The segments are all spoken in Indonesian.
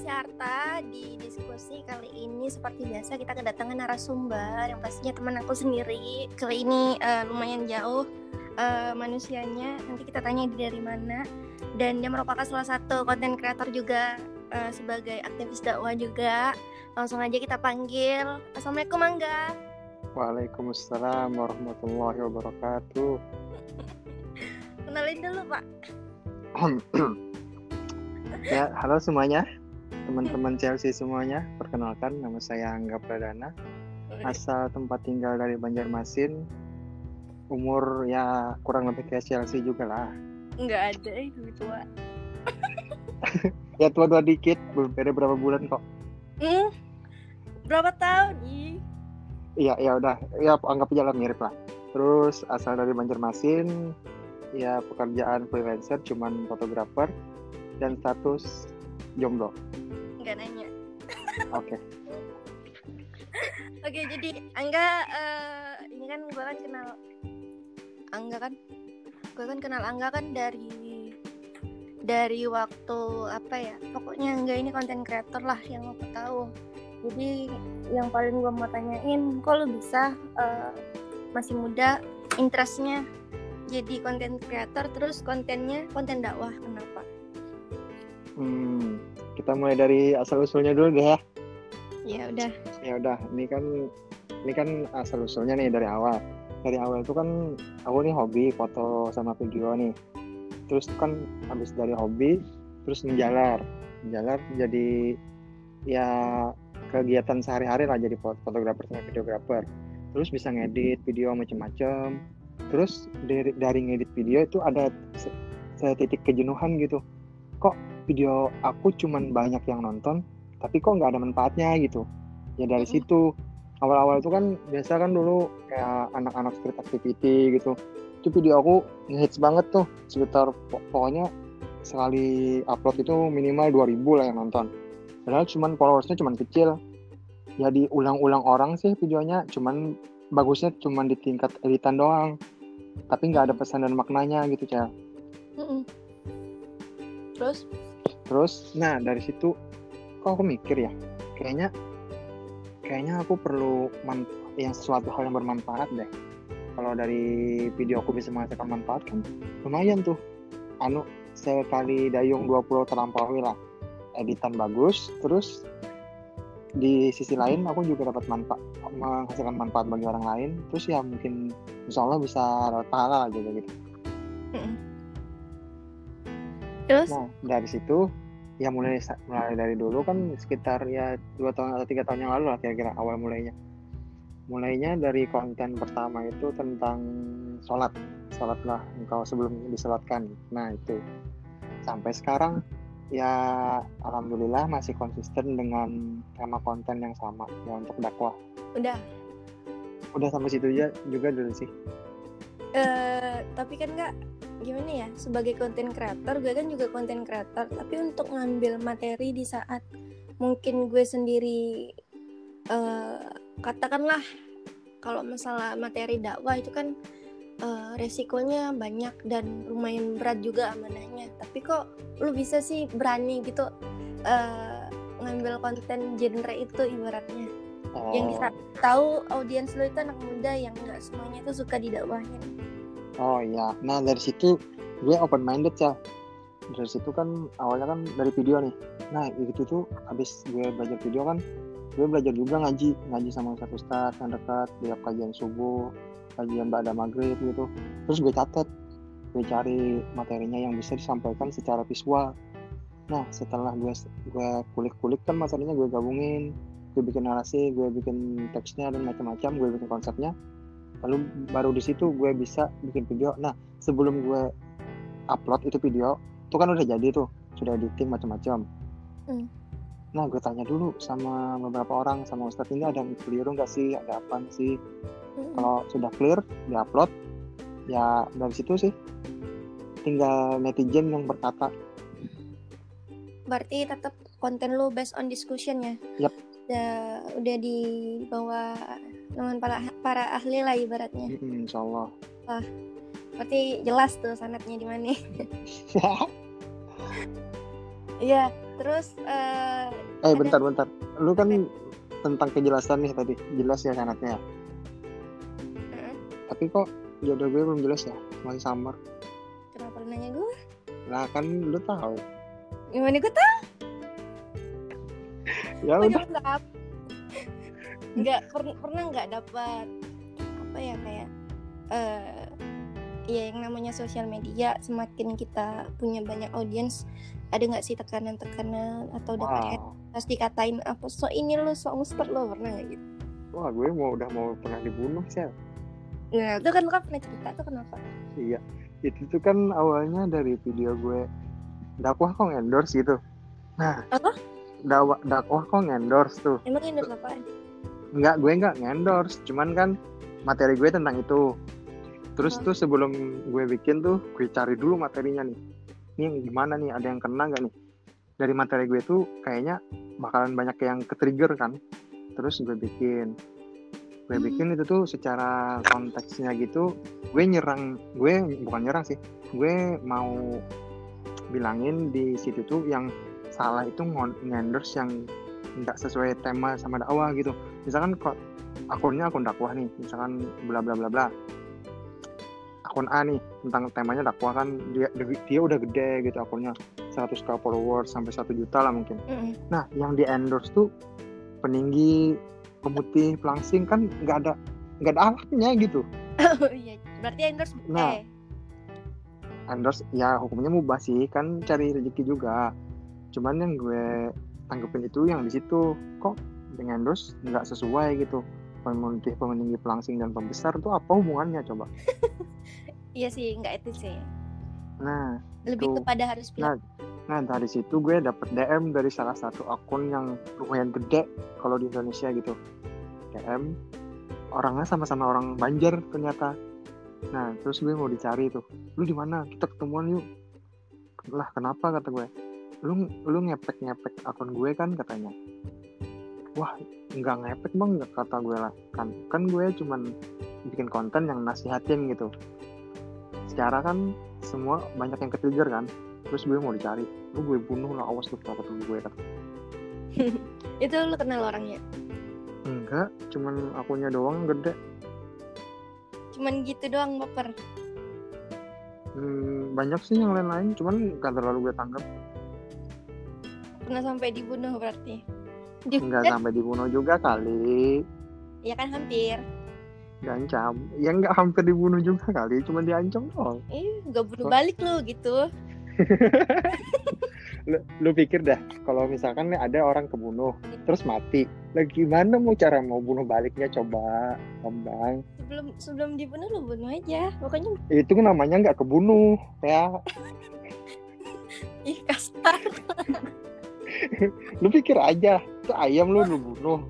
saya Arta di diskusi kali ini seperti biasa kita kedatangan narasumber yang pastinya teman aku sendiri. Kali ini uh, lumayan jauh uh, manusianya. Nanti kita tanya dia dari mana. Dan dia merupakan salah satu konten kreator juga uh, sebagai aktivis dakwah juga. Langsung aja kita panggil. Assalamualaikum Angga. Waalaikumsalam warahmatullahi wabarakatuh. Kenalin dulu Pak. Ya halo semuanya teman-teman Chelsea semuanya perkenalkan nama saya Angga Pradana. Asal tempat tinggal dari Banjarmasin umur ya kurang lebih kayak Chelsea juga lah. Nggak ada itu tua. Ya tua-tua dikit beda berapa bulan kok. Hmm, berapa tahun iya ya udah ya anggap aja lah mirip lah. Terus asal dari Banjarmasin ya pekerjaan freelancer cuman fotografer dan status jomblo? Nggak nanya. Oke. Okay. oke okay, jadi Angga uh, ini kan gue kan kenal Angga kan? Gue kan kenal Angga kan dari dari waktu apa ya? Pokoknya Angga ini konten creator lah yang aku tahu. Jadi yang paling gue mau tanyain kok lo bisa uh, masih muda interestnya jadi konten creator terus kontennya konten dakwah kenapa Hmm, kita mulai dari asal usulnya dulu deh ya. Ya udah. Ya udah, ini kan ini kan asal usulnya nih dari awal. Dari awal itu kan aku nih hobi foto sama video nih. Terus kan habis dari hobi terus menjalar. Menjalar jadi ya kegiatan sehari-hari lah jadi fotografer sama videografer. Terus bisa ngedit video macam-macam. Terus dari dari ngedit video itu ada titik kejenuhan gitu. Kok video aku cuman banyak yang nonton tapi kok nggak ada manfaatnya gitu. Ya dari situ awal-awal itu kan biasa kan dulu kayak anak-anak street activity gitu. Itu video aku ngehits banget tuh sekitar pokoknya sekali upload itu minimal 2000 lah yang nonton. Padahal cuman followersnya cuman kecil. Ya diulang-ulang orang sih videonya cuman bagusnya cuman di tingkat editan doang. Tapi nggak ada pesan dan maknanya gitu cel terus terus nah dari situ kok aku mikir ya kayaknya kayaknya aku perlu yang sesuatu hal yang bermanfaat deh. Kalau dari video aku bisa menghasilkan manfaat kan lumayan tuh. Anu sekali dayung 20 terlampaui lah. Editan bagus terus di sisi lain aku juga dapat manfaat menghasilkan manfaat bagi orang lain. Terus ya mungkin insya Allah bisa dapat pahala juga gitu terus? Nah dari situ. Ya mulai mulai dari dulu kan sekitar ya dua tahun atau tiga tahun yang lalu lah kira-kira awal mulainya. Mulainya dari konten pertama itu tentang sholat. Sholatlah engkau sebelum disolatkan. Nah itu. Sampai sekarang ya alhamdulillah masih konsisten dengan tema konten yang sama ya untuk dakwah. Udah? Udah sampai situ aja juga dulu sih. Uh, tapi kan nggak gimana ya sebagai konten kreator gue kan juga konten kreator tapi untuk ngambil materi di saat mungkin gue sendiri uh, katakanlah kalau masalah materi dakwah itu kan uh, resikonya banyak dan lumayan berat juga amanahnya. Tapi kok lu bisa sih berani gitu uh, ngambil konten genre itu ibaratnya? Oh. yang bisa tahu audiens lu itu anak muda yang nggak semuanya itu suka didakwahin Oh iya, nah dari situ gue open minded ya. Dari situ kan awalnya kan dari video nih. Nah itu tuh habis gue belajar video kan, gue belajar juga ngaji, ngaji sama satu ustadz yang dekat, dia kajian subuh, kajian pada maghrib gitu. Terus gue catat, gue cari materinya yang bisa disampaikan secara visual. Nah setelah gue gue kulik-kulik kan materinya gue gabungin, gue bikin narasi, gue bikin teksnya dan macam-macam, gue bikin konsepnya lalu baru di situ gue bisa bikin video. Nah sebelum gue upload itu video itu kan udah jadi tuh. Sudah editing macam-macam. Mm. nah gue tanya dulu sama beberapa orang sama ustadz ini ada yang keliru nggak sih? Ada apa sih? Mm. kalau sudah clear di upload ya dari situ sih. Tinggal netizen yang berkata. Berarti tetap konten lo based on discussion ya? Yep. udah udah di bawah dengan para para ahli lah ibaratnya. Hmm, insya Allah. Wah, berarti jelas tuh sanatnya di mana. Iya, terus eh Eh Ada- bentar bentar. Lu kan tentang kejelasan nih tadi. Jelas ya syaratnya. eh, Tapi kok jodoh gue belum jelas ya. Masih samar. kenapa lu nanya gue Lah kan lu tahu. gimana gue tahu Ya udah. Nggak per- pernah nggak dapat apa ya kayak eh ya yang namanya sosial media semakin kita punya banyak audiens ada nggak sih tekanan-tekanan atau dapat hate Wow. terus dikatain apa so ini lo so nguster lo pernah nggak gitu Wah gue mau udah mau pernah dibunuh sih. nah itu kan lo kan pernah cerita tuh kenapa Iya. Itu tuh kan awalnya dari video gue dakwah kok endorse gitu. Nah. Apa? Dakwah dakwah kok endorse tuh. emang ini apaan Enggak, gue enggak endorse, cuman kan materi gue tentang itu. Terus Hah? tuh sebelum gue bikin tuh, gue cari dulu materinya nih. Ini yang gimana nih, ada yang kena nggak nih? Dari materi gue tuh kayaknya bakalan banyak yang ke-trigger kan. Terus gue bikin. Gue Hmm. bikin itu tuh secara konteksnya gitu, gue nyerang, gue bukan nyerang sih, gue mau bilangin di situ tuh yang salah itu ngendorse yang nggak sesuai tema sama dakwah gitu misalkan kok akunnya akun dakwah nih misalkan bla bla bla bla. Akun A nih tentang temanya dakwah kan dia dia udah gede gitu akunnya. 100 k followers sampai 1 juta lah mungkin. Mm-mm. nah yang di endorse tuh peninggi pemutih pelangsing kan nggak ada nggak ada alatnya gitu. Oh iya. Berarti endorse Nah. eh. Endorse ya hukumnya mubah sih kan cari rezeki juga. Cuman yang gue tanggepin itu yang di situ. Kok dengan endorse nggak sesuai gitu. Pemutih peninggi pelangsing dan pembesar tuh apa hubungannya coba? Iya sih nggak etis sih. Nah lebih Tuh. kepada harus Nah, bilang. nah dari situ gue dapet DM dari salah satu akun yang lumayan gede kalau di Indonesia gitu. DM orangnya sama-sama orang Banjar ternyata. Nah terus gue mau dicari tuh. Lu di mana? Kita ketemuan yuk. Lah kenapa? kata gue. Lu lu ngepek ngepek akun gue kan? katanya wah nggak ngepek bang nggak kata gue lah. Kan kan gue cuman bikin konten yang nasihatin gitu. Secara kan semua banyak yang ketrigger kan. Terus gue mau dicari. Lu gue bunuh lah awas lu kalau ketemu gue kata. Itu lu kenal orangnya? Enggak cuman akunnya doang gede. Cuman gitu doang baper? Hmm, banyak sih yang lain-lain. Cuman gak terlalu gue tanggap. Pernah sampai dibunuh berarti nggak Di- sampai dibunuh juga kali. Ya kan hampir. Diancam. Ya nggak hampir dibunuh juga kali cuma diancam doang. Eh gak bunuh Kok? balik lu gitu. Lu, lu pikir dah kalau misalkan ada orang kebunuh terus mati lah gimana mau cara mau bunuh baliknya? Coba bang sebelum sebelum dibunuh lu bunuh aja. Pokoknya itu kan namanya nggak kebunuh ya. Ih kasar lu pikir aja itu ayam lu lu bunuh.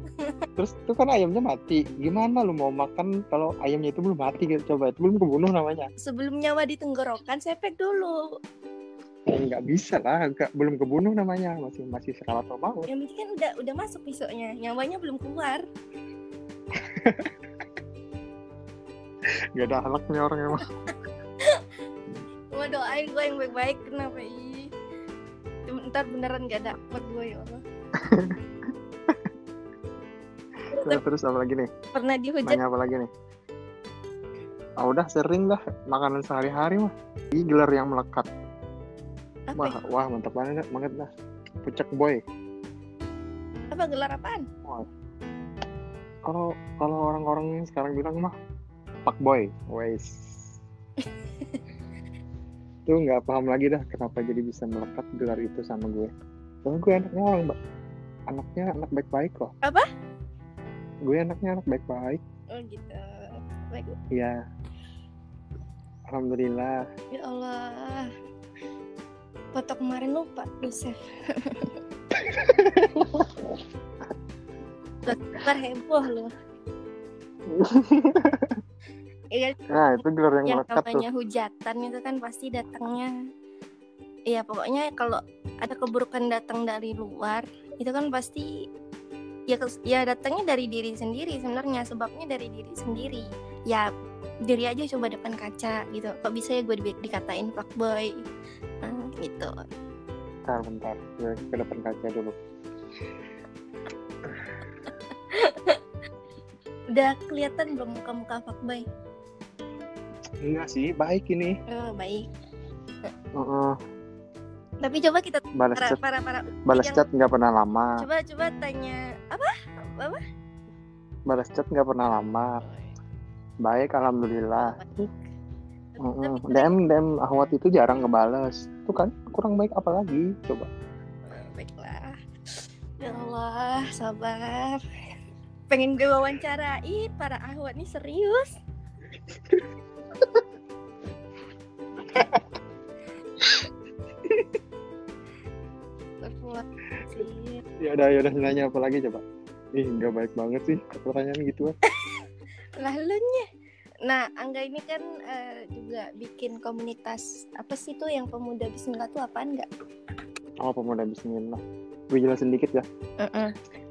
Terus itu kan ayamnya mati. Gimana lu mau makan kalau ayamnya itu belum mati? Gitu coba itu belum kebunuh namanya. Sebelum nyawa di tenggorokan sepek dulu. Ya, nggak bisa lah nggak belum kebunuh namanya. Masih masih sekarat maut. Yang penting kan udah udah masuk pisaunya nyawanya belum keluar. Nggak ada halaknya orang emang. Gua doain gue yang baik-baik kenapa Cuma ntar beneran gak dapet gue ya Allah. Nah, terus apa lagi nih? Pernah dihujat? Nanya apa lagi nih? Ah udah sering dah makanan sehari-hari mah. Ini gelar yang melekat. Apa wah ya? wah mantap banget banget dah. Pucak boy. Apa gelar apaan? Kalau kalau orang-orang sekarang bilang mah pak boy. Wes tuh nggak paham lagi dah kenapa jadi bisa melekat gelar itu sama gue. Soalnya gue anaknya orang ba- anaknya anak baik-baik loh. Apa? gue anaknya anak baik-baik. Oh gitu. Baik. Ya alhamdulillah. Ya Allah. Foto kemarin lupa buset Ntar heboh lu Iya nah itu gelar yang, yang melekat tuh. hujatan itu kan pasti datangnya. Iya pokoknya kalau ada keburukan datang dari luar itu kan pasti ya ya datangnya dari diri sendiri sebenarnya sebabnya dari diri sendiri. Ya diri aja coba depan kaca gitu. Kok bisa ya gue di- dikatain fuckboy nah, gitu. Bentar bentar. Gue ke depan kaca dulu. Udah kelihatan belum muka-muka fuckboy? Enggak sih baik ini Oh, baik. Heeh. Tapi coba kita balas para chat para para balas yang- chat nggak pernah lama coba coba tanya apa? Apa? balas chat nggak pernah lama baik alhamdulillah Baik. Heeh. Tapi DM DM Ahwat itu jarang ngebales tuh kan kurang baik apalagi coba baiklah. Ya Allah, sabar. Pengen gue wawancarain para ahwat nih serius. Ya udah ya udah nanya apa lagi coba. Ih nggak baik banget sih pertanyaan gitu lah lu nya. Nah, Angga ini kan eh, juga bikin komunitas apa sih tuh yang pemuda Bismillah tuh apaan nggak? oh pemuda Bismillah. Gue jelasin dikit ya.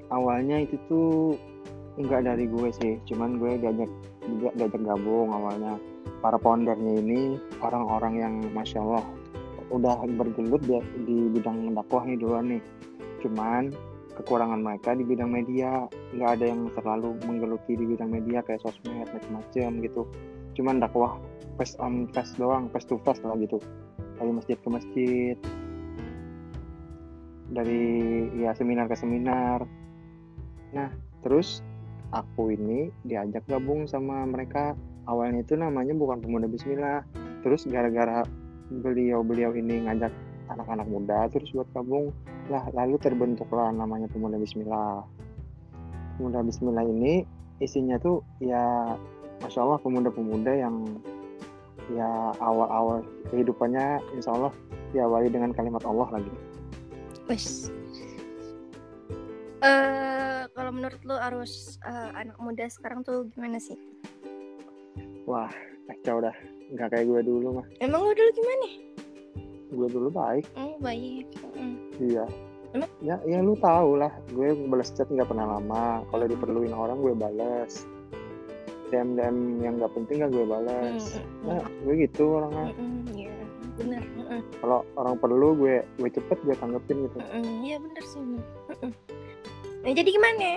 Awalnya itu tuh nggak dari gue sih cuman gue diajak juga diajak gabung awalnya. Para foundernya ini orang-orang yang masya Allah udah bergelut di, di bidang dakwah nih duluan nih. Cuman kekurangan mereka di bidang media. Nggak ada yang terlalu menggeluti di bidang media kayak sosmed macam-macam gitu. Cuman dakwah face on face doang face to face lah gitu. Dari masjid ke masjid. Dari ya seminar ke seminar. Nah terus aku ini diajak gabung sama mereka. Awalnya itu namanya bukan pemuda Bismillah. Terus gara-gara beliau-beliau ini ngajak anak-anak muda terus buat gabung lah lalu terbentuklah namanya pemuda Bismillah pemuda Bismillah ini isinya tuh ya masya Allah pemuda-pemuda yang ya awal-awal kehidupannya insya Allah diawali dengan kalimat Allah lagi Wes. Eh, kalau menurut lu arus eh, anak muda sekarang tuh gimana sih? wah kacau dah nggak kayak gue dulu mah Emang lu dulu gimana? Gue dulu baik Oh, baik. Mm. iya Emang? ya ya lu tau lah gue balas chat nggak pernah lama kalau diperluin orang gue balas DM DM yang nggak penting gak gue balas Mm, nah gue gitu orangnya mm, mm, Iya, benar. Mm, mm, kalau orang perlu gue gue cepet gue tanggepin gitu mm, mm. Iya benar sih. Mm, mm. Nah, jadi gimana?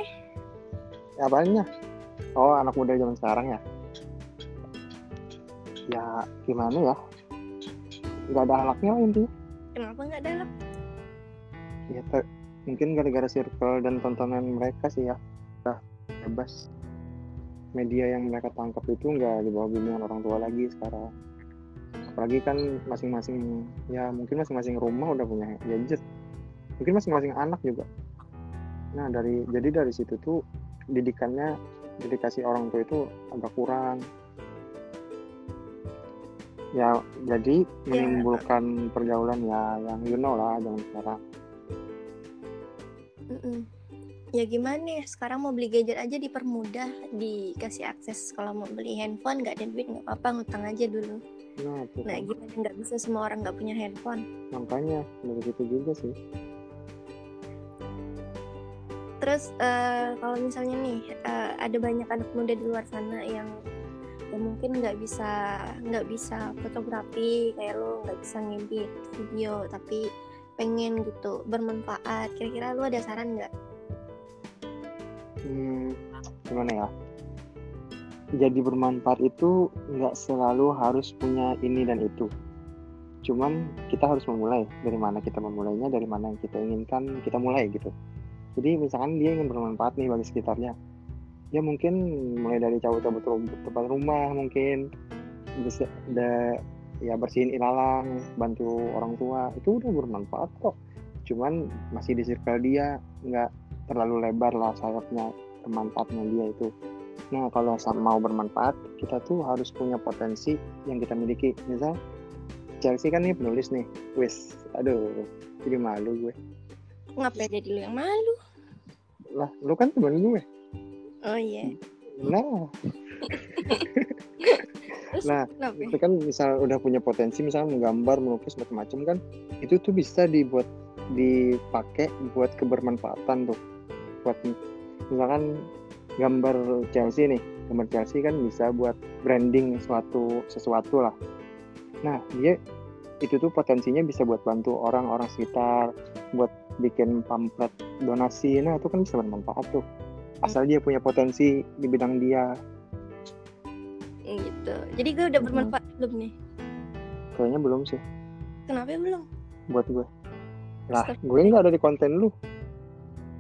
ya apanya oh anak muda zaman sekarang ya ya gimana ya nggak ada halaknya lah intinya Kenapa nggak dalam? ya te- mungkin gara-gara circle dan tontonan mereka sih ya. Udah bebas. Media yang mereka tangkap itu nggak di bawah bimbingan orang tua lagi sekarang. Apalagi kan masing-masing ya mungkin masing-masing rumah udah punya gadget. Mungkin masing-masing anak juga. Nah dari jadi dari situ tuh didikannya dedikasi orang tua itu agak kurang ya jadi menimbulkan pergaulan ya yang you know lah zaman sekarang Mm-mm. Ya gimana ya? Sekarang mau beli gadget aja dipermudah, dikasih akses. Kalau mau beli handphone nggak ada duit nggak apa-apa, ngutang aja dulu. nah itu Nah kan. gimana nggak bisa semua orang nggak punya handphone? makanya dari situ juga sih Terus eh, kalau misalnya nih eh, ada banyak anak muda di luar sana yang ya mungkin nggak bisa nggak bisa fotografi kayak lo nggak bisa ngedit video tapi pengen gitu bermanfaat. Kira-kira lu ada saran nggak? Hmm, gimana ya? Jadi bermanfaat itu nggak selalu harus punya ini dan itu. Cuman kita harus memulai. Dari mana kita memulainya dari mana yang kita inginkan kita mulai gitu. Jadi misalkan dia ingin bermanfaat nih bagi sekitarnya ya mungkin mulai dari cabut-cabut rum- tempat rumah mungkin. Bisa ada ya bersihin ilalang bantu orang tua. Itu udah bermanfaat kok. Cuman masih di circle dia nggak terlalu lebar lah sayapnya bermanfaatnya dia itu. Nah kalau mau bermanfaat kita tuh harus punya potensi yang kita miliki. Misal Chelsea kan nih penulis nih. Wis aduh jadi malu gue. Ngapain jadi lu yang malu? Lah lu kan temen gue oh iya. Nah. Nah, kenapa? itu kan misal udah punya potensi misalnya menggambar melukis macam-macam kan itu tuh bisa dibuat dipakai buat kebermanfaatan tuh. Buat misalkan gambar Chelsea nih gambar Chelsea kan bisa buat branding suatu sesuatu lah. Nah dia itu tuh potensinya bisa buat bantu orang-orang sekitar buat bikin pamflet donasi. Nah itu kan bisa bermanfaat tuh asal dia punya potensi di bidang dia. Gitu. Jadi gue udah Mm-mm. bermanfaat belum nih? Kayaknya belum sih. Kenapa belum? Buat gue. Lah gue nggak ada di konten lu.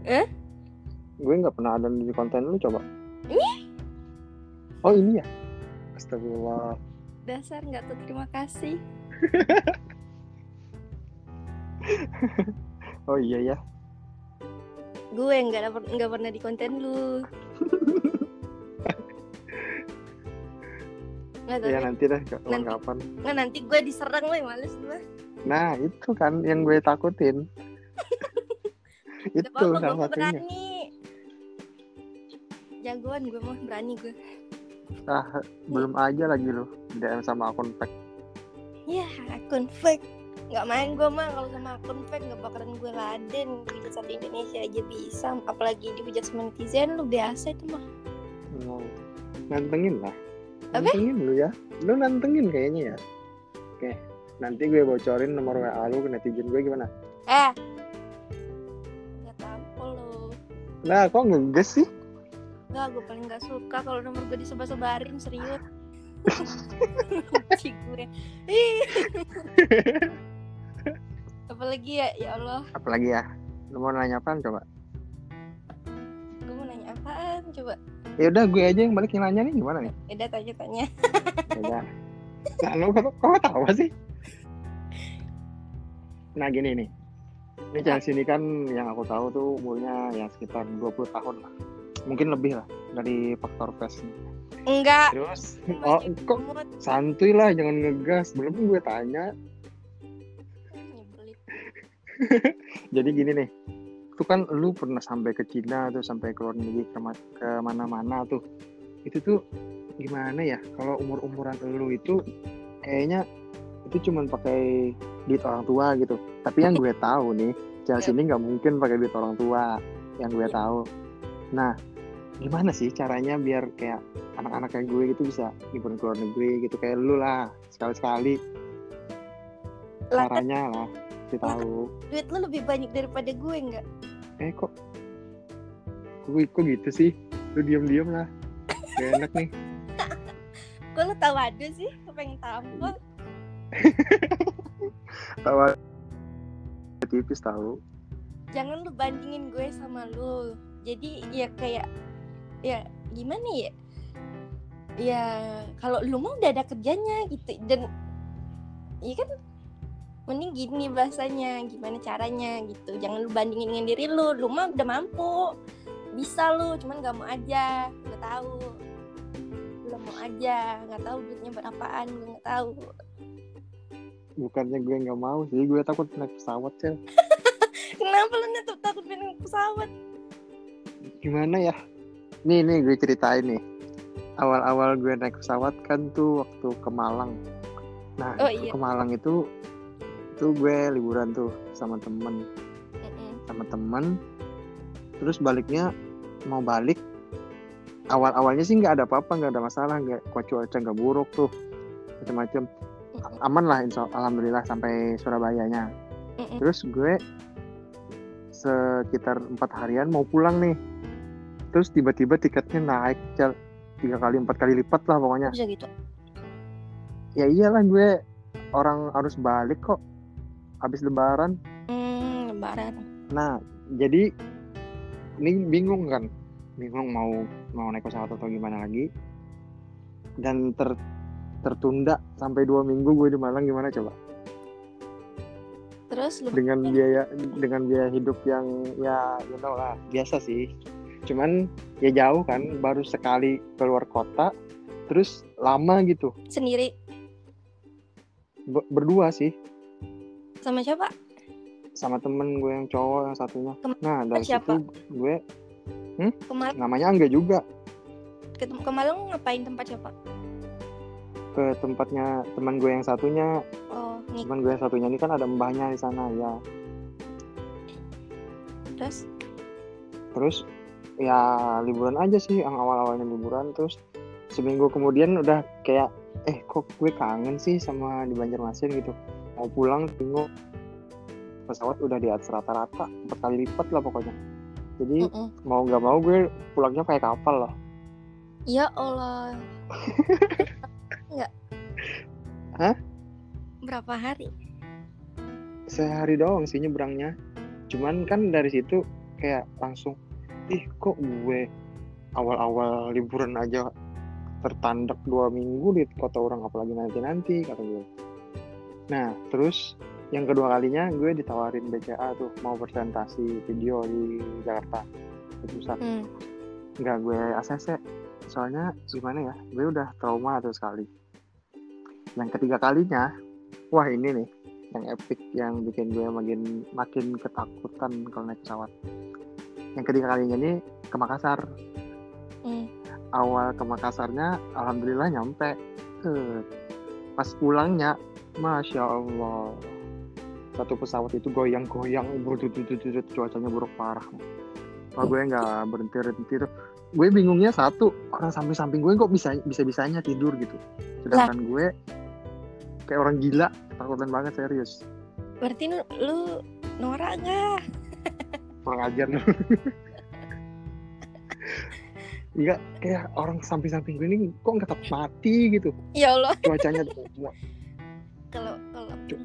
Eh? gue nggak pernah ada di konten lu coba. Ini? oh ini ya? Astagfirullah. Dasar nggak tuh terima kasih. Oh iya ya gue nggak nggak pernah di konten lu. Nggak tahu ya deh. nanti deh kapan-kapan. Nggak nanti gue diserang gue males gue nah itu kan yang gue takutin. Itu gue satunya. berani. Jagoan gue mah berani gue ah belum aja lagi lu DM sama akun pack ya akun fake nggak main gue mah kalau sama akun fake nggak bakalan gue laden. Dihujat satu Indonesia aja bisa. Apalagi dihujat sama netizen lu biasa itu mah Oh, nantengin lah. Apa? nantengin lu ya. Lu nantengin kayaknya ya. Oke nanti gue bocorin nomor WA lu ke netizen gue gimana? Eh. Nggak tahu lo nah kok ngeges sih? Enggak, gue paling gak suka kalau nomor gue disebar-sebarin serius. Benci gue. Apalagi ya, ya Allah. apalagi ya? Lu mau nanya apaan coba? Gue mau nanya apaan? Coba. ya udah gue aja yang balik yang nanya nih. Gimana nih? Udah tanya-tanya. Ya udah. Nah lu kok kok tahu sih? Nah gini nih. Ini Chelsea ini kan yang aku tahu tuh umurnya ya sekitar 20 tahun lah. Mungkin lebih lah dari faktor face Enggak. terus oh kok santuy lah jangan ngegas. Belum gue tanya. jadi gini nih itu kan lu pernah sampai ke Cina tuh sampai ke luar negeri ke, ke mana-mana tuh. Itu tuh gimana ya? Kalau umur umuran lu itu kayaknya itu cuman pakai duit orang tua gitu. Tapi yang gue tahu nih Chelsea ini nggak mungkin pakai duit orang tua yang gue tahu. Nah gimana sih caranya biar kayak anak-anak kayak gue gitu bisa liburan ke luar negeri gitu? Kayak lu lah sekali-sekali. Caranya lah kita tahu duit lu lebih banyak daripada gue enggak? eh kok kok, kok gitu sih lu diem-diem lah gak enak nih Kok lu tahu ada sih? Gue pengen tampol. tawa tipis tahu Jangan lu bandingin gue sama lu. Jadi ya kayak ya gimana ya? Ya kalau lu mau udah ada kerjanya gitu dan iya kan mending gini bahasanya gimana caranya? Gitu. Jangan lu bandingin dengan diri lu lu mah udah mampu. Bisa lu cuman gak mau aja gak tahu. Belum mau aja nggak tahu duitnya berapaan gue nggak tahu. Bukannya gue nggak mau sih gue takut naik pesawat cel. Kenapa lu netep takut pindah pesawat? Gimana ya? Nih nih gue ceritain nih. Awal-awal gue naik pesawat kan tuh waktu ke Malang. Nah Oh, iya. ke Malang itu itu gue liburan tuh sama temen. Mm-mm. sama temen. Terus baliknya mau balik awal-awalnya sih nggak ada apa-apa nggak ada masalah nggak kok cuaca nggak buruk tuh macam-macam aman lah insya alhamdulillah sampai Surabayanya. Mm-mm. terus gue sekitar empat harian mau pulang nih. Terus tiba-tiba tiketnya naik tiga kali empat kali lipat lah pokoknya. Bisa gitu? Ya iyalah gue orang harus balik kok habis lebaran. Hmm, lebaran. Nah jadi ini bingung kan. Bingung mau mau naik pesawat atau gimana lagi. Dan ter tertunda sampai dua minggu gue di Malang gimana coba? Terus lu? Dengan biaya dengan biaya hidup yang ya you know lah biasa sih. Cuman ya jauh kan baru sekali keluar kota terus lama gitu. Sendiri? Be- berdua sih sama siapa? Sama temen gue yang cowok yang satunya. Tem- nah dari siapa? situ gue kemarin namanya Angga juga. Ketemu ke Malang ngapain tempat siapa? Ke tempatnya teman gue yang satunya. Oh teman gue yang satunya ini kan ada mbahnya di sana ya. Terus? Terus ya liburan aja sih yang awal-awalnya liburan. Terus seminggu kemudian udah kayak eh kok gue kangen sih sama di Banjarmasin gitu mau pulang tengok pesawat udah di atas rata-rata empat kali lipat lah pokoknya jadi Mm-mm. mau nggak mau gue pulangnya kayak kapal lah Ya Allah. Enggak. Hah? Berapa hari? sehari doang sih nyebrangnya cuman kan dari situ kayak langsung ih kok gue awal-awal liburan aja tertandak dua minggu di kota orang apalagi nanti nanti kata gue nah terus yang kedua kalinya gue ditawarin BCA tuh mau presentasi video di Jakarta. Di pusat Hmm. nggak gue ACC soalnya gimana ya gue udah trauma tuh sekali. Yang ketiga kalinya wah ini nih yang epic yang bikin gue makin makin ketakutan kalau naik pesawat. Yang ketiga kalinya ini ke Makassar. Hmm. awal ke Makassarnya alhamdulillah nyampe. Eh, pas pulangnya masya Allah satu pesawat itu goyang-goyang cuacanya buruk parah. Wah, gue nggak berhenti berhenti tuh. Gue bingungnya satu orang samping-samping gue kok bisa bisa bisanya tidur gitu. Sedangkan gue kayak orang gila ketakutan banget serius. Berarti lu, lu norak nggak? kurang ajar lu. Enggak, kayak orang samping-samping gue ini kok nggak takut mati gitu. Ya Allah. cuacanya Kalau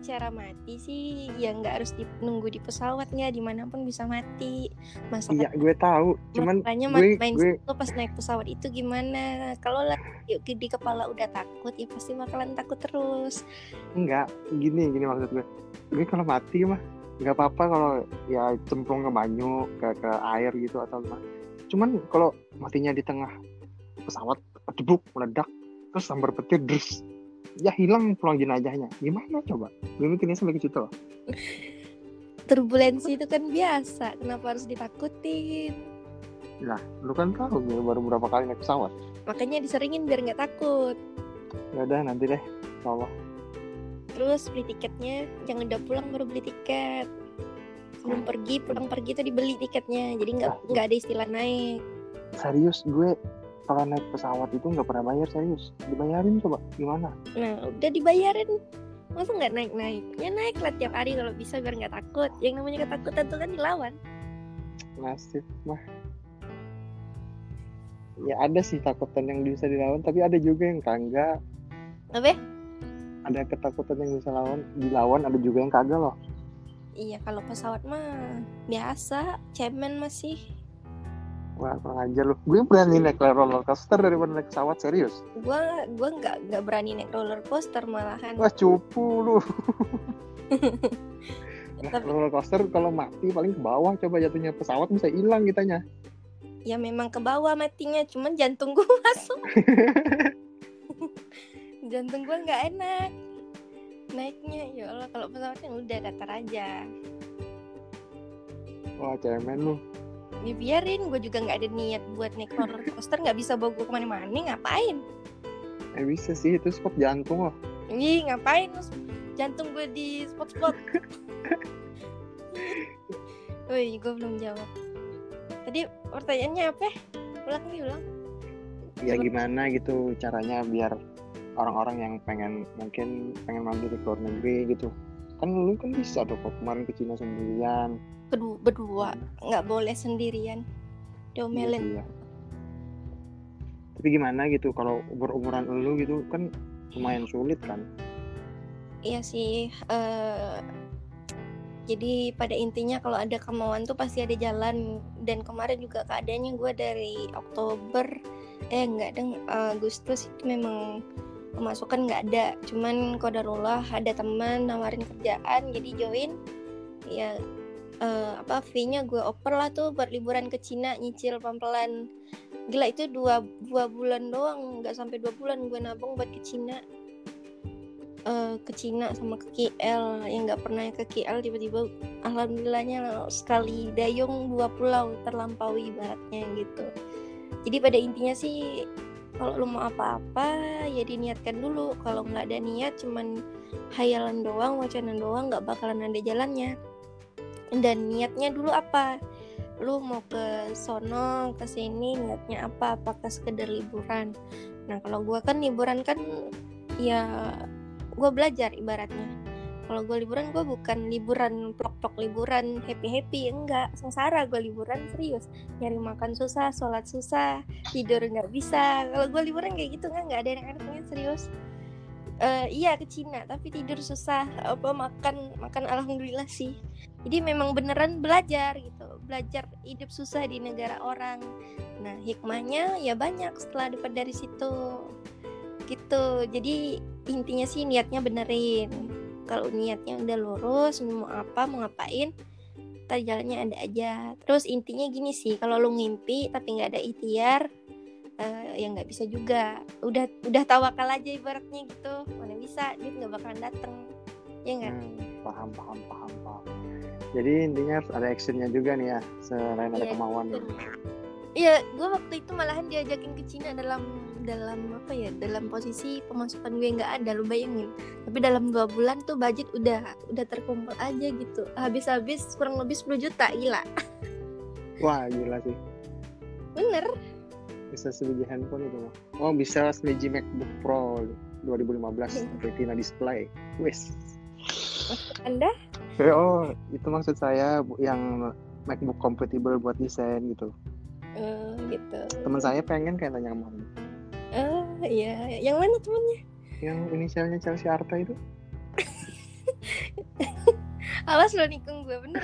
bicara mati sih ya nggak harus di, nunggu di pesawat nggak di mana pun bisa mati. iya Masalah gue tahu cuman makanya gue main gue lo pas naik pesawat itu gimana? Kalau yuk, di kepala udah takut ya pasti bakalan takut terus. enggak gini gini maksud gue gue kalau mati mah nggak apa-apa kalau ya cemplung ke banyu ke ke air gitu atau gimana cuman kalau matinya di tengah pesawat debuk meledak terus sambar petir terus ya hilang pulang jenazahnya gimana coba gue mikirnya sampai ke situ loh Turbulensi itu kan biasa. Kenapa harus ditakutin? lu kan tahu gue baru berapa kali naik pesawat Makanya diseringin biar nggak takut. ya udah nanti deh Allah Terus beli tiketnya jangan udah pulang baru beli tiket. Sebelum pergi pulang pergi itu dibeli tiketnya. Jadi nggak nggak ada istilah naik. serius gue kalau naik pesawat itu nggak pernah bayar serius dibayarin coba gimana Nah udah dibayarin. Masa nggak naik naik? Ya naik lah tiap hari kalau bisa biar nggak takut. Yang namanya ketakutan tuh kan dilawan. nasib mah ya ada sih takutan yang bisa dilawan tapi ada juga yang kagak Apa? ada ketakutan yang bisa lawan dilawan ada juga yang kagak loh Iya kalau pesawat mah biasa. Cemen masih. Wah kurang ajar loh gue berani naik roller coaster daripada naik pesawat serius? Gua gua nggak nggak berani naik roller coaster malahan. wah cupu lu. Nah, Tapi- roller coaster kalau mati paling ke bawah coba jatuhnya pesawat bisa hilang kitanya. Ya memang ke bawah matinya, cuman jantung gua masuk. jantung gua nggak enak. Naiknya ya Allah kalau pesawat kan udah datar aja. Wah cemen lu dibiarin gue juga nggak ada niat buat naik roller coaster nggak bisa bawa gue ke mana-mana ngapain? Eh bisa sih itu spot jantung loh. Ih, ngapain lu jantung gue di spot-spot? Woi, gue belum jawab. Tadi pertanyaannya apa ulang nih ulang. Ya gimana gitu caranya biar orang-orang yang pengen mungkin pengen mampir ke luar negeri gitu. Kan lu kan bisa tuh kok kemarin ke Cina sendirian kedua berdua nggak boleh sendirian diomelin Iya. tapi gimana gitu kalau berumuran lu gitu kan lumayan sulit kan Iya sih. eh, jadi pada intinya kalau ada kemauan tuh pasti ada jalan. Dan kemarin juga keadaannya gue dari Oktober, eh nggak deng Agustus itu memang pemasukan nggak ada. Cuman kodarullah ada teman nawarin kerjaan, jadi join. Ya eh, apa fee-nya gue oper lah tuh buat liburan ke Cina nyicil pelan-pelan. Gila itu dua, dua bulan doang, nggak sampai dua bulan gue nabung buat ke Cina. Eh, ke Cina sama ke KL yang nggak pernah ke KL tiba-tiba alhamdulillahnya sekali dayung dua pulau terlampaui ibaratnya gitu. Jadi pada intinya sih kalau lu mau apa-apa ya diniatkan dulu. Kalau nggak ada niat cuman hayalan doang wacana doang nggak bakalan ada jalannya dan niatnya dulu apa? Lu mau ke sono ke sini niatnya apa? Apakah sekedar liburan? Nah kalau gua kan liburan kan ya gue belajar ibaratnya. Kalau gue liburan gue bukan liburan plok-plok liburan happy happy enggak sengsara gue liburan serius. Nyari makan susah sholat susah tidur nggak bisa. Kalau gue liburan kayak gitu nggak nggak ada enak-enaknya serius Eh, iya ke Cina tapi tidur susah apa makan makan alhamdulillah sih. Jadi memang beneran belajar gitu belajar hidup susah di negara orang. Nah hikmahnya ya banyak setelah dapat dari situ. Gitu jadi intinya sih niatnya benerin. Kalau niatnya udah lurus mau apa mau ngapain tadi jalannya ada aja. Terus intinya gini sih kalau lu ngimpi tapi nggak ada ikhtiar uh, ya nggak bisa juga udah udah tawakal aja ibaratnya gitu mana bisa duit nggak bakalan dateng ya nggak Hmm, paham, paham, paham, paham. Jadi intinya harus ada actionnya juga nih ya, selain ada Iya, kemauan. ya. Iya, gue waktu itu malahan diajakin ke Cina dalam dalam apa ya, dalam posisi pemasukan gue nggak ada, lu bayangin. Tapi dalam dua bulan tuh budget udah udah terkumpul aja gitu. Habis-habis kurang lebih 10 juta, gila. Wah, gila sih. Bener. Bisa sebiji handphone itu mah. Oh, bisa sebiji MacBook Pro 2015 Hmm. Retina display. Wes. Anda? Eh, oh, itu maksud saya yang MacBook compatible buat desain gitu. Eh, gitu. Teman saya pengen kayak tanya kamu. Eh, iya. Yang mana temennya? Yang inisialnya Chelsea Arta itu? Awas lo nikung gue bener.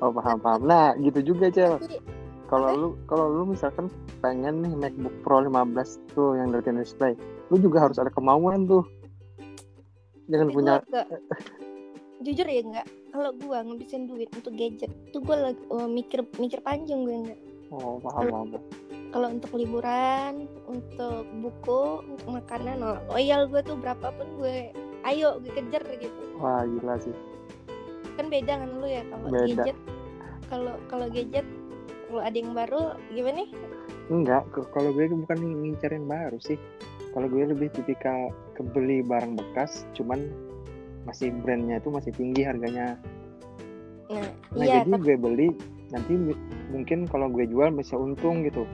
Oh, paham, paham. Nah, gitu juga, Cel. Kalau lu kalau lu misalkan pengen nih MacBook Pro 15 tuh yang Retina display, lu juga harus ada kemauan tuh. Jangan tapi punya gua jujur ya nggak kalau gue ngabisin duit untuk gadget tuh gue lagi oh, mikir mikir panjang gue nggak Oh, paham, paham. kalau untuk liburan untuk buku untuk makanan oh, loyal gue tuh berapapun gue ayo gue kejar gitu Wah, gila sih. Kan beda kan lu ya kalau gadget kalau kalau gadget kalau ada yang baru gimana nih Enggak, kalau gue bukan ngincar yang baru sih. Kalau gue lebih tipikal kebeli barang bekas, cuman masih brandnya itu masih tinggi harganya. nah, Nah, iya jadi tapi gue beli nanti mungkin kalau gue jual bisa untung gitu.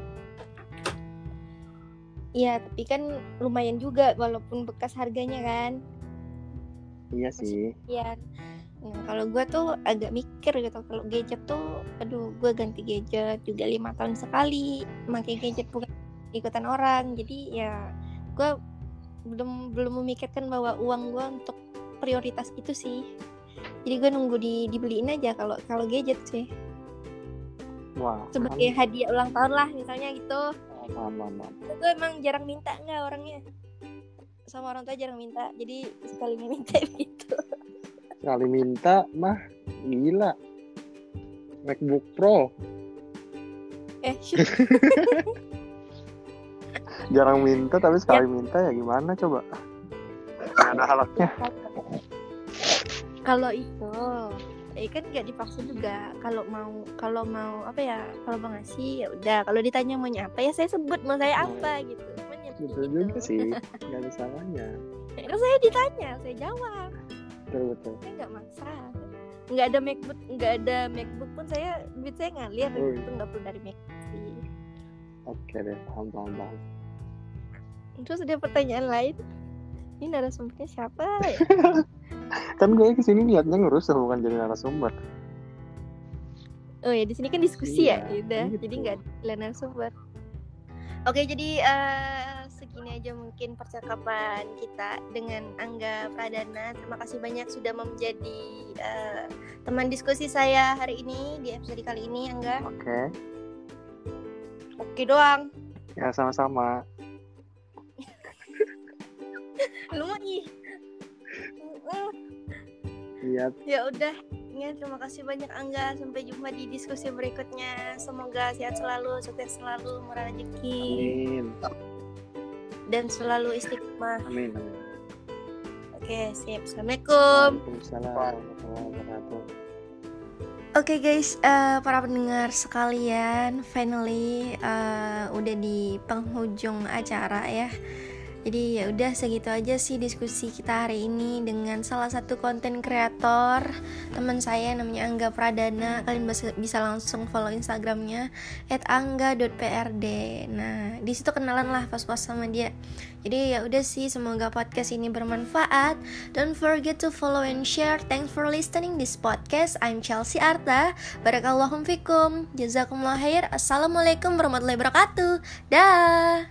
iya tapi kan lumayan juga walaupun bekas harganya kan Iya sih. Iya. Nah, kalau gue tuh agak mikir gitu kalau gadget tuh, aduh, gue ganti gadget juga lima tahun sekali, pakai gadget bukan ikutan orang. Jadi ya, gue belum belum memikirkan bahwa uang gue untuk prioritas itu sih. Jadi gue nunggu di dibeliin aja kalau kalau gadget sih Wah, sebagai hadiah ulang tahun lah misalnya gitu. Gue emang jarang minta nggak orangnya sama orang tua jarang minta jadi sekali minta gitu Sekali minta mah gila. MacBook Pro. Eh jarang minta tapi sekali minta ya gimana coba? Ada halaknya. kalau itu eh kan nggak dipaksa juga. Kalau mau kalau mau apa ya? Kalau mau ngasih ya udah. Kalau ditanya maunya apa ya saya sebut mau saya apa gitu. Cuman ya Gitu juga sih, gak ada salahnya. Ya, kan saya ditanya saya jawab Betul betul. saya nggak maksa nggak ada macbook nggak ada macbook pun saya duit saya ngalir Oh, itu nggak perlu dari macbook sih Oke deh, paham paham paham. terus ada pertanyaan lain ini narasumbernya siapa ya Kan gue ke sini niatnya ngurus bukan jadi narasumber. Oh ya di sini kan diskusi ya, Iya, udah. gitu. Jadi nggak ada narasumber. Oke jadi segini aja mungkin percakapan kita dengan Angga Pradana. Terima kasih banyak sudah menjadi eh, teman diskusi saya hari ini di episode kali ini Angga. Oke, Oke doang. ya sama-sama. Lu mah ih. Iya, Ya udah. Ya, terima kasih banyak Angga. Sampai jumpa di diskusi berikutnya. Semoga sehat selalu, sukses selalu, murah rezeki, amin, dan selalu istiqomah. amin. Oke, siap. Assalamualaikum. Waalaikumsalam warahmatullahi wabarakatuh. Oke guys, eh, para pendengar sekalian, finally eh, udah di penghujung acara ya. Jadi ya udah segitu aja sih diskusi kita hari ini dengan salah satu konten kreator teman saya namanya Angga Pradana. Kalian bisa langsung follow instagramnya @angga.prd nah di situ kenalan lah pas-pas sama dia. Jadi ya udah sih semoga podcast ini bermanfaat. Don't forget to follow and share. Thanks for listening this podcast. I'm Chelsea Arta. Barakallahum fikum. Jazakumullah khair. Assalamualaikum warahmatullahi wabarakatuh. Dah